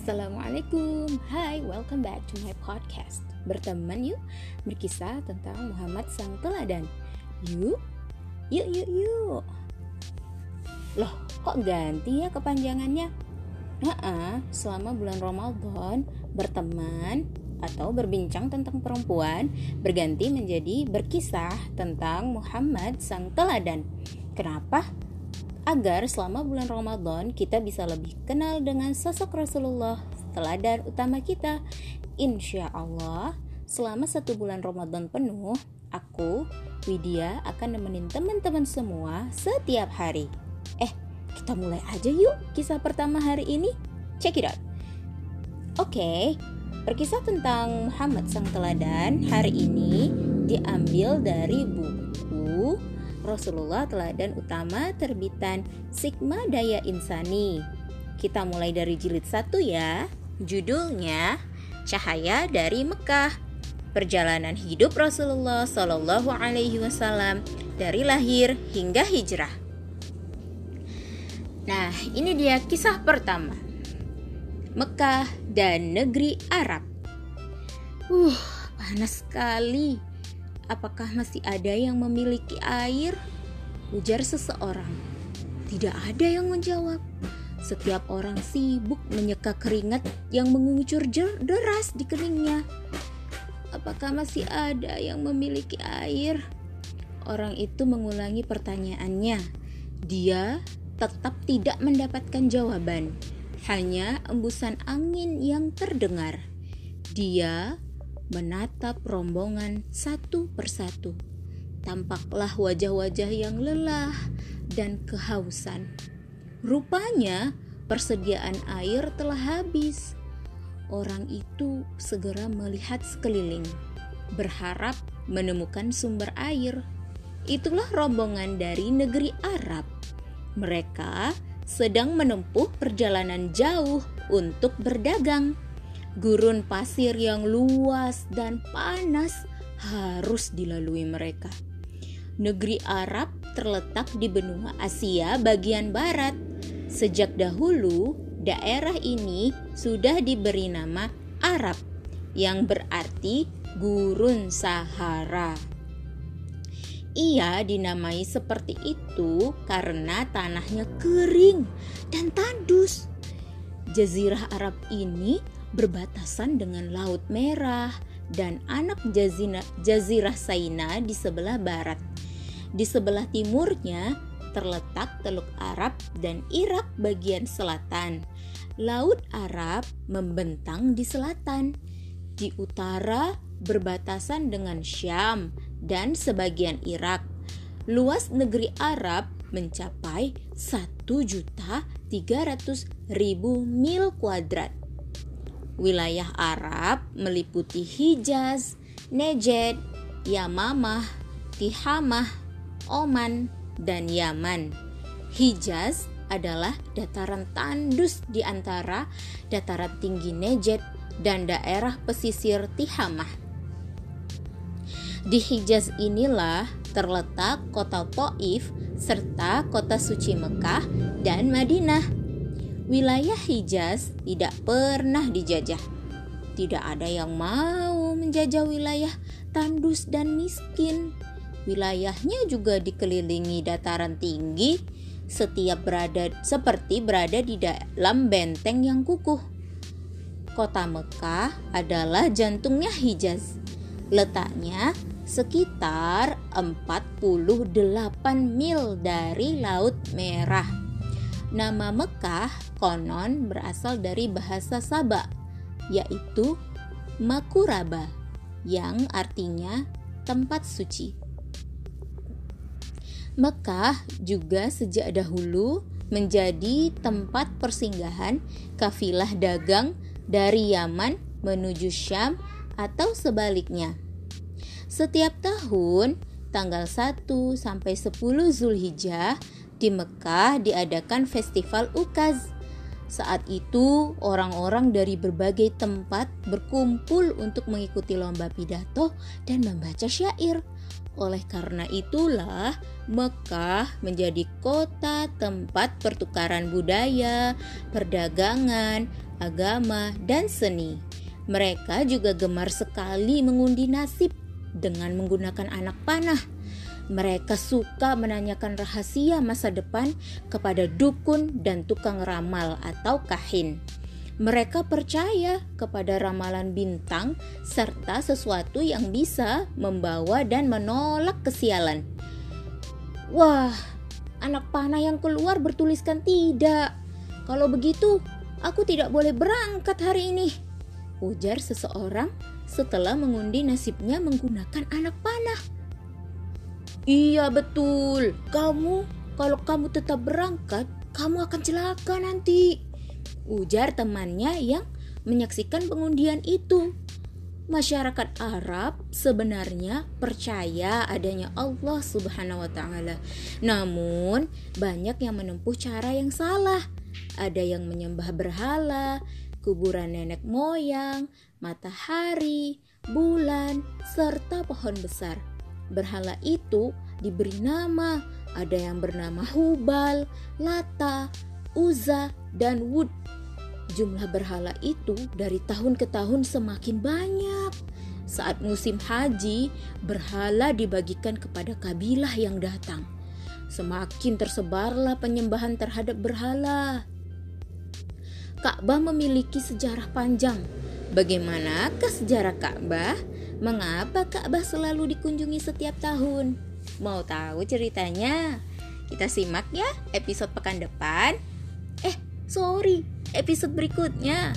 Assalamualaikum. Hai, welcome back to my podcast. Berteman yuk Berkisah tentang Muhammad Sang Teladan. Yuk, yuk, yuk, yuk. Loh, kok ganti ya kepanjangannya? Nah, selama bulan Ramadan Berteman atau berbincang tentang perempuan Berganti menjadi berkisah tentang Muhammad Sang Teladan. Kenapa? Agar selama bulan Ramadan kita bisa lebih kenal dengan sosok Rasulullah teladan utama kita. Insya Allah, selama satu bulan Ramadan penuh, aku, Widya, akan nemenin teman-teman semua setiap hari. Eh, kita mulai aja yuk kisah pertama hari ini. Check it out. Oke, okay, perkisah tentang Muhammad Sang Teladan hari ini diambil dari buku Rasulullah Teladan Utama terbitan Sigma Daya Insani. Kita mulai dari jilid satu ya. Judulnya Cahaya dari Mekah. Perjalanan hidup Rasulullah Shallallahu Alaihi Wasallam dari lahir hingga hijrah. Nah, ini dia kisah pertama. Mekah dan negeri Arab. Uh, panas sekali Apakah masih ada yang memiliki air? Ujar seseorang. Tidak ada yang menjawab. Setiap orang sibuk menyeka keringat yang mengucur deras di keningnya. Apakah masih ada yang memiliki air? Orang itu mengulangi pertanyaannya. Dia tetap tidak mendapatkan jawaban. Hanya embusan angin yang terdengar. Dia menatap rombongan satu persatu. Tampaklah wajah-wajah yang lelah dan kehausan. Rupanya persediaan air telah habis. Orang itu segera melihat sekeliling, berharap menemukan sumber air. Itulah rombongan dari negeri Arab. Mereka sedang menempuh perjalanan jauh untuk berdagang. Gurun pasir yang luas dan panas harus dilalui mereka. Negeri Arab terletak di benua Asia bagian barat. Sejak dahulu, daerah ini sudah diberi nama Arab, yang berarti gurun Sahara. Ia dinamai seperti itu karena tanahnya kering dan tandus. Jazirah Arab ini berbatasan dengan Laut Merah dan anak jazina, Jazirah Saina di sebelah barat. Di sebelah timurnya terletak Teluk Arab dan Irak bagian selatan. Laut Arab membentang di selatan. Di utara berbatasan dengan Syam dan sebagian Irak. Luas negeri Arab mencapai 1.300.000 mil kuadrat Wilayah Arab meliputi Hijaz, Nejd, Yamamah, Tihamah, Oman, dan Yaman. Hijaz adalah dataran tandus di antara dataran tinggi Nejd dan daerah pesisir Tihamah. Di Hijaz inilah terletak kota Taif serta kota suci Mekah dan Madinah wilayah Hijaz tidak pernah dijajah. Tidak ada yang mau menjajah wilayah tandus dan miskin. Wilayahnya juga dikelilingi dataran tinggi, setiap berada seperti berada di dalam benteng yang kukuh. Kota Mekah adalah jantungnya Hijaz. Letaknya sekitar 48 mil dari Laut Merah. Nama Mekah konon berasal dari bahasa Saba, yaitu Makuraba, yang artinya tempat suci. Mekah juga sejak dahulu menjadi tempat persinggahan kafilah dagang dari Yaman menuju Syam atau sebaliknya. Setiap tahun, tanggal 1 sampai 10 Zulhijjah di Mekah diadakan festival Ukaz. Saat itu, orang-orang dari berbagai tempat berkumpul untuk mengikuti lomba pidato dan membaca syair. Oleh karena itulah Mekah menjadi kota tempat pertukaran budaya, perdagangan, agama, dan seni. Mereka juga gemar sekali mengundi nasib dengan menggunakan anak panah. Mereka suka menanyakan rahasia masa depan kepada dukun dan tukang ramal atau kahin. Mereka percaya kepada ramalan bintang serta sesuatu yang bisa membawa dan menolak kesialan. Wah, anak panah yang keluar bertuliskan tidak. Kalau begitu, aku tidak boleh berangkat hari ini. Ujar seseorang setelah mengundi nasibnya menggunakan anak panah. Iya betul, kamu kalau kamu tetap berangkat, kamu akan celaka nanti ujar temannya yang menyaksikan pengundian itu. Masyarakat Arab sebenarnya percaya adanya Allah Subhanahu wa taala. Namun, banyak yang menempuh cara yang salah. Ada yang menyembah berhala, kuburan nenek moyang, matahari, bulan, serta pohon besar. Berhala itu diberi nama, ada yang bernama Hubal, Lata, Uza, dan Wud Jumlah berhala itu dari tahun ke tahun semakin banyak. Saat musim haji, berhala dibagikan kepada kabilah yang datang. Semakin tersebarlah penyembahan terhadap berhala. Ka'bah memiliki sejarah panjang. Bagaimanakah sejarah Ka'bah? Mengapa Ka'bah selalu dikunjungi setiap tahun? Mau tahu ceritanya? Kita simak ya episode pekan depan. Eh, sorry, episode berikutnya.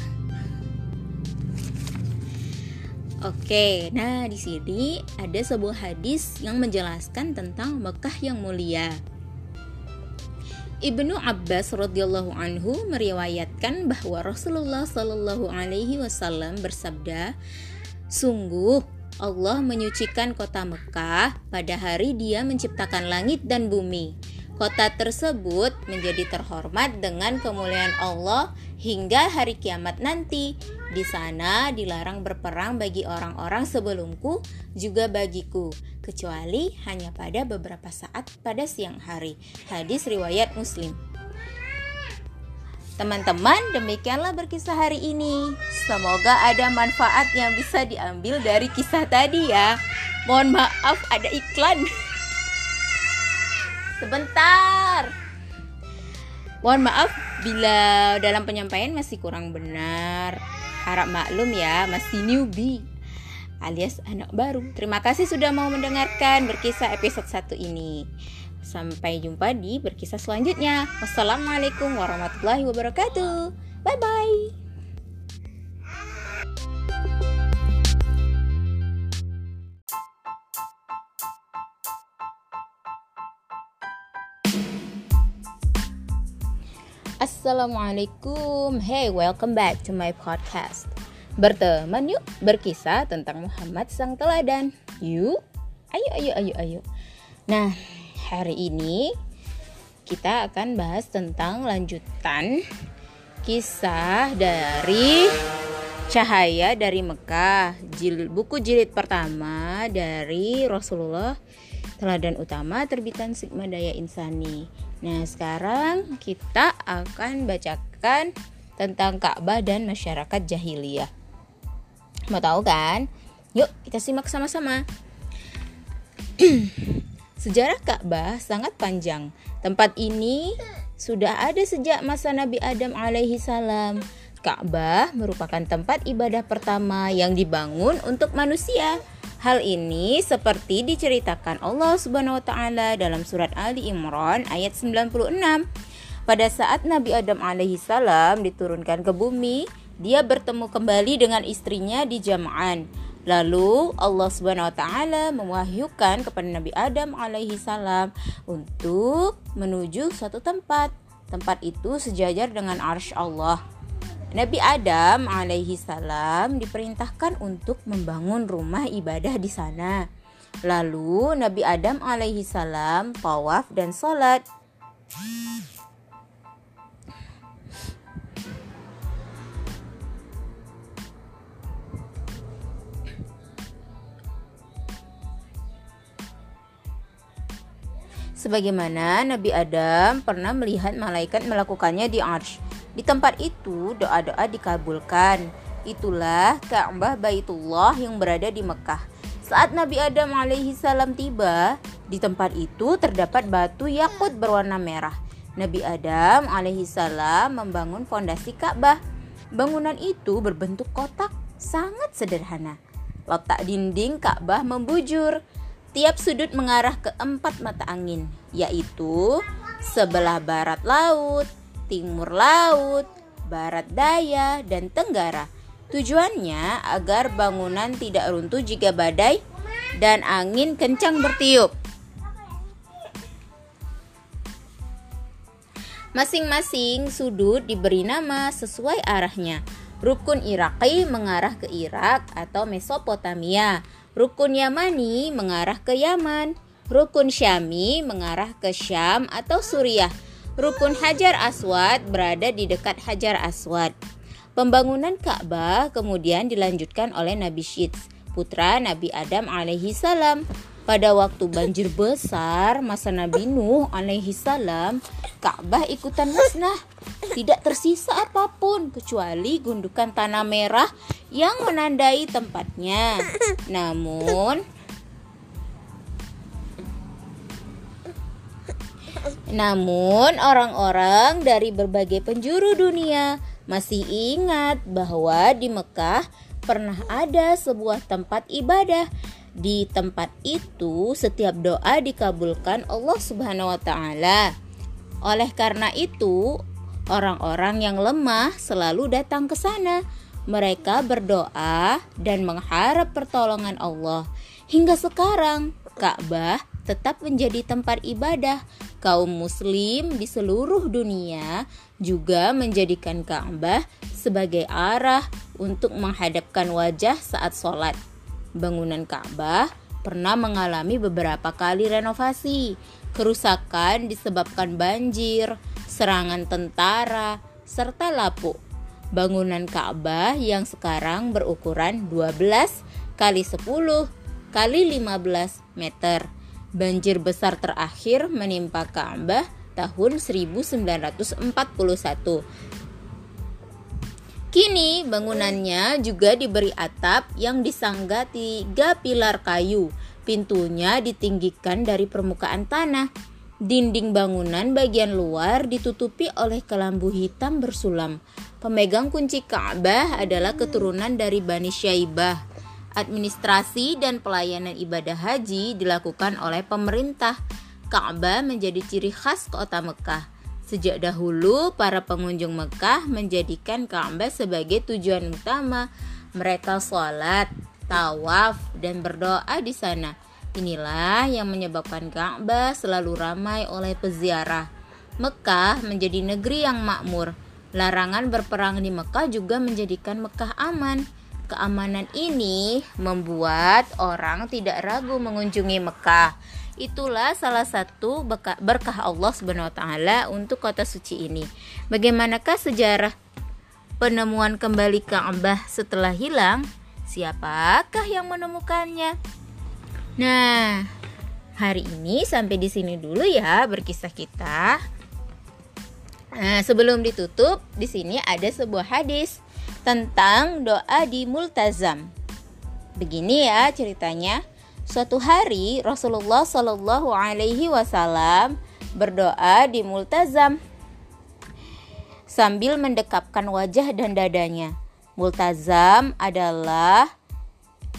Oke, nah di sini ada sebuah hadis yang menjelaskan tentang Mekah yang mulia. Ibnu Abbas radhiyallahu anhu meriwayatkan bahwa Rasulullah shallallahu alaihi wasallam bersabda, "Sungguh Allah menyucikan kota Mekah pada hari Dia menciptakan langit dan bumi." Kota tersebut menjadi terhormat dengan kemuliaan Allah hingga hari kiamat nanti. Di sana dilarang berperang bagi orang-orang sebelumku juga bagiku, kecuali hanya pada beberapa saat pada siang hari. Hadis riwayat Muslim. Teman-teman, demikianlah berkisah hari ini. Semoga ada manfaat yang bisa diambil dari kisah tadi ya. Mohon maaf ada iklan. Sebentar. Mohon maaf bila dalam penyampaian masih kurang benar. Harap maklum ya, masih newbie alias anak baru. Terima kasih sudah mau mendengarkan berkisah episode 1 ini. Sampai jumpa di berkisah selanjutnya. Wassalamualaikum warahmatullahi wabarakatuh. Bye bye. Assalamualaikum Hey, welcome back to my podcast Berteman yuk berkisah tentang Muhammad Sang Teladan Yuk, ayo ayo ayo ayo Nah, hari ini kita akan bahas tentang lanjutan kisah dari Cahaya dari Mekah jilid, Buku jilid pertama dari Rasulullah Teladan Utama terbitan Sigma Daya Insani Nah, sekarang kita akan bacakan tentang Ka'bah dan masyarakat jahiliyah. Mau tahu kan? Yuk, kita simak sama-sama. Sejarah Ka'bah sangat panjang. Tempat ini sudah ada sejak masa Nabi Adam alaihi salam. Ka'bah merupakan tempat ibadah pertama yang dibangun untuk manusia. Hal ini seperti diceritakan Allah Subhanahu wa taala dalam surat Ali Imran ayat 96. Pada saat Nabi Adam alaihi salam diturunkan ke bumi, dia bertemu kembali dengan istrinya di Jam'an. Lalu Allah Subhanahu wa taala mewahyukan kepada Nabi Adam alaihi salam untuk menuju suatu tempat. Tempat itu sejajar dengan arsy Allah. Nabi Adam alaihi salam diperintahkan untuk membangun rumah ibadah di sana. Lalu Nabi Adam alaihi salam tawaf dan salat. Sebagaimana Nabi Adam pernah melihat malaikat melakukannya di Arsh. Di tempat itu doa-doa dikabulkan. Itulah Ka'bah Baitullah yang berada di Mekah. Saat Nabi Adam alaihi salam tiba, di tempat itu terdapat batu yakut berwarna merah. Nabi Adam alaihi salam membangun fondasi Ka'bah. Bangunan itu berbentuk kotak, sangat sederhana. Letak dinding Ka'bah membujur. Tiap sudut mengarah ke empat mata angin, yaitu sebelah barat laut, timur laut, barat daya, dan tenggara. Tujuannya agar bangunan tidak runtuh jika badai dan angin kencang bertiup. Masing-masing sudut diberi nama sesuai arahnya. Rukun Iraqi mengarah ke Irak atau Mesopotamia. Rukun Yamani mengarah ke Yaman. Rukun Syami mengarah ke Syam atau Suriah. Rukun Hajar Aswad berada di dekat Hajar Aswad. Pembangunan Ka'bah kemudian dilanjutkan oleh Nabi Syeds, putra Nabi Adam alaihi salam. Pada waktu banjir besar masa Nabi Nuh alaihi salam, Ka'bah ikutan musnah. Tidak tersisa apa pun kecuali gundukan tanah merah yang menandai tempatnya. Namun, Namun, orang-orang dari berbagai penjuru dunia masih ingat bahwa di Mekah pernah ada sebuah tempat ibadah. Di tempat itu, setiap doa dikabulkan Allah Subhanahu wa Ta'ala. Oleh karena itu, orang-orang yang lemah selalu datang ke sana. Mereka berdoa dan mengharap pertolongan Allah. Hingga sekarang, Ka'bah tetap menjadi tempat ibadah kaum muslim di seluruh dunia juga menjadikan Ka'bah sebagai arah untuk menghadapkan wajah saat sholat. Bangunan Ka'bah pernah mengalami beberapa kali renovasi. Kerusakan disebabkan banjir, serangan tentara, serta lapuk. Bangunan Ka'bah yang sekarang berukuran 12 kali 10 kali 15 meter Banjir besar terakhir menimpa Ka'bah tahun 1941. Kini bangunannya juga diberi atap yang disangga tiga pilar kayu. Pintunya ditinggikan dari permukaan tanah. Dinding bangunan bagian luar ditutupi oleh kelambu hitam bersulam. Pemegang kunci Ka'bah adalah keturunan dari Bani Syaibah administrasi dan pelayanan ibadah haji dilakukan oleh pemerintah. Ka'bah menjadi ciri khas kota Mekah. Sejak dahulu, para pengunjung Mekah menjadikan Ka'bah sebagai tujuan utama. Mereka sholat, tawaf, dan berdoa di sana. Inilah yang menyebabkan Ka'bah selalu ramai oleh peziarah. Mekah menjadi negeri yang makmur. Larangan berperang di Mekah juga menjadikan Mekah aman. Keamanan ini membuat orang tidak ragu mengunjungi Mekah. Itulah salah satu berkah Allah Subhanahu wa taala untuk kota suci ini. Bagaimanakah sejarah penemuan kembali Ka'bah setelah hilang? Siapakah yang menemukannya? Nah, hari ini sampai di sini dulu ya berkisah kita. Nah, sebelum ditutup, di sini ada sebuah hadis tentang doa di multazam. Begini ya ceritanya. Suatu hari Rasulullah Shallallahu Alaihi Wasallam berdoa di multazam sambil mendekapkan wajah dan dadanya. Multazam adalah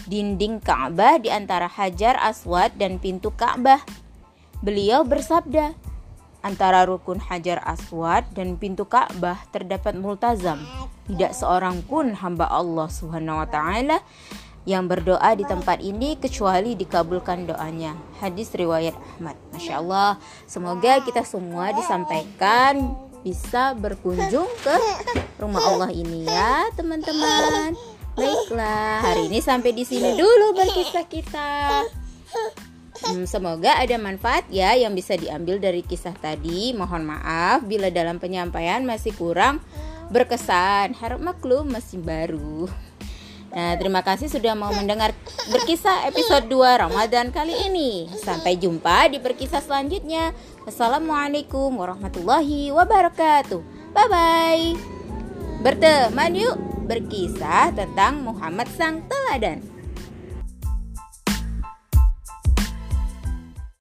dinding Ka'bah di antara Hajar Aswad dan pintu Ka'bah. Beliau bersabda, antara rukun Hajar Aswad dan pintu Ka'bah terdapat multazam. Tidak seorang pun hamba Allah Subhanahu wa taala yang berdoa di tempat ini kecuali dikabulkan doanya. Hadis riwayat Ahmad. Masya Allah. Semoga kita semua disampaikan bisa berkunjung ke rumah Allah ini ya, teman-teman. Baiklah, hari ini sampai di sini dulu berkisah kita. Hmm, semoga ada manfaat ya yang bisa diambil dari kisah tadi. Mohon maaf bila dalam penyampaian masih kurang berkesan. Harap maklum masih baru. Nah, terima kasih sudah mau mendengar berkisah episode 2 Ramadan kali ini. Sampai jumpa di berkisah selanjutnya. Wassalamualaikum warahmatullahi wabarakatuh. Bye bye. Berteman yuk berkisah tentang Muhammad sang teladan.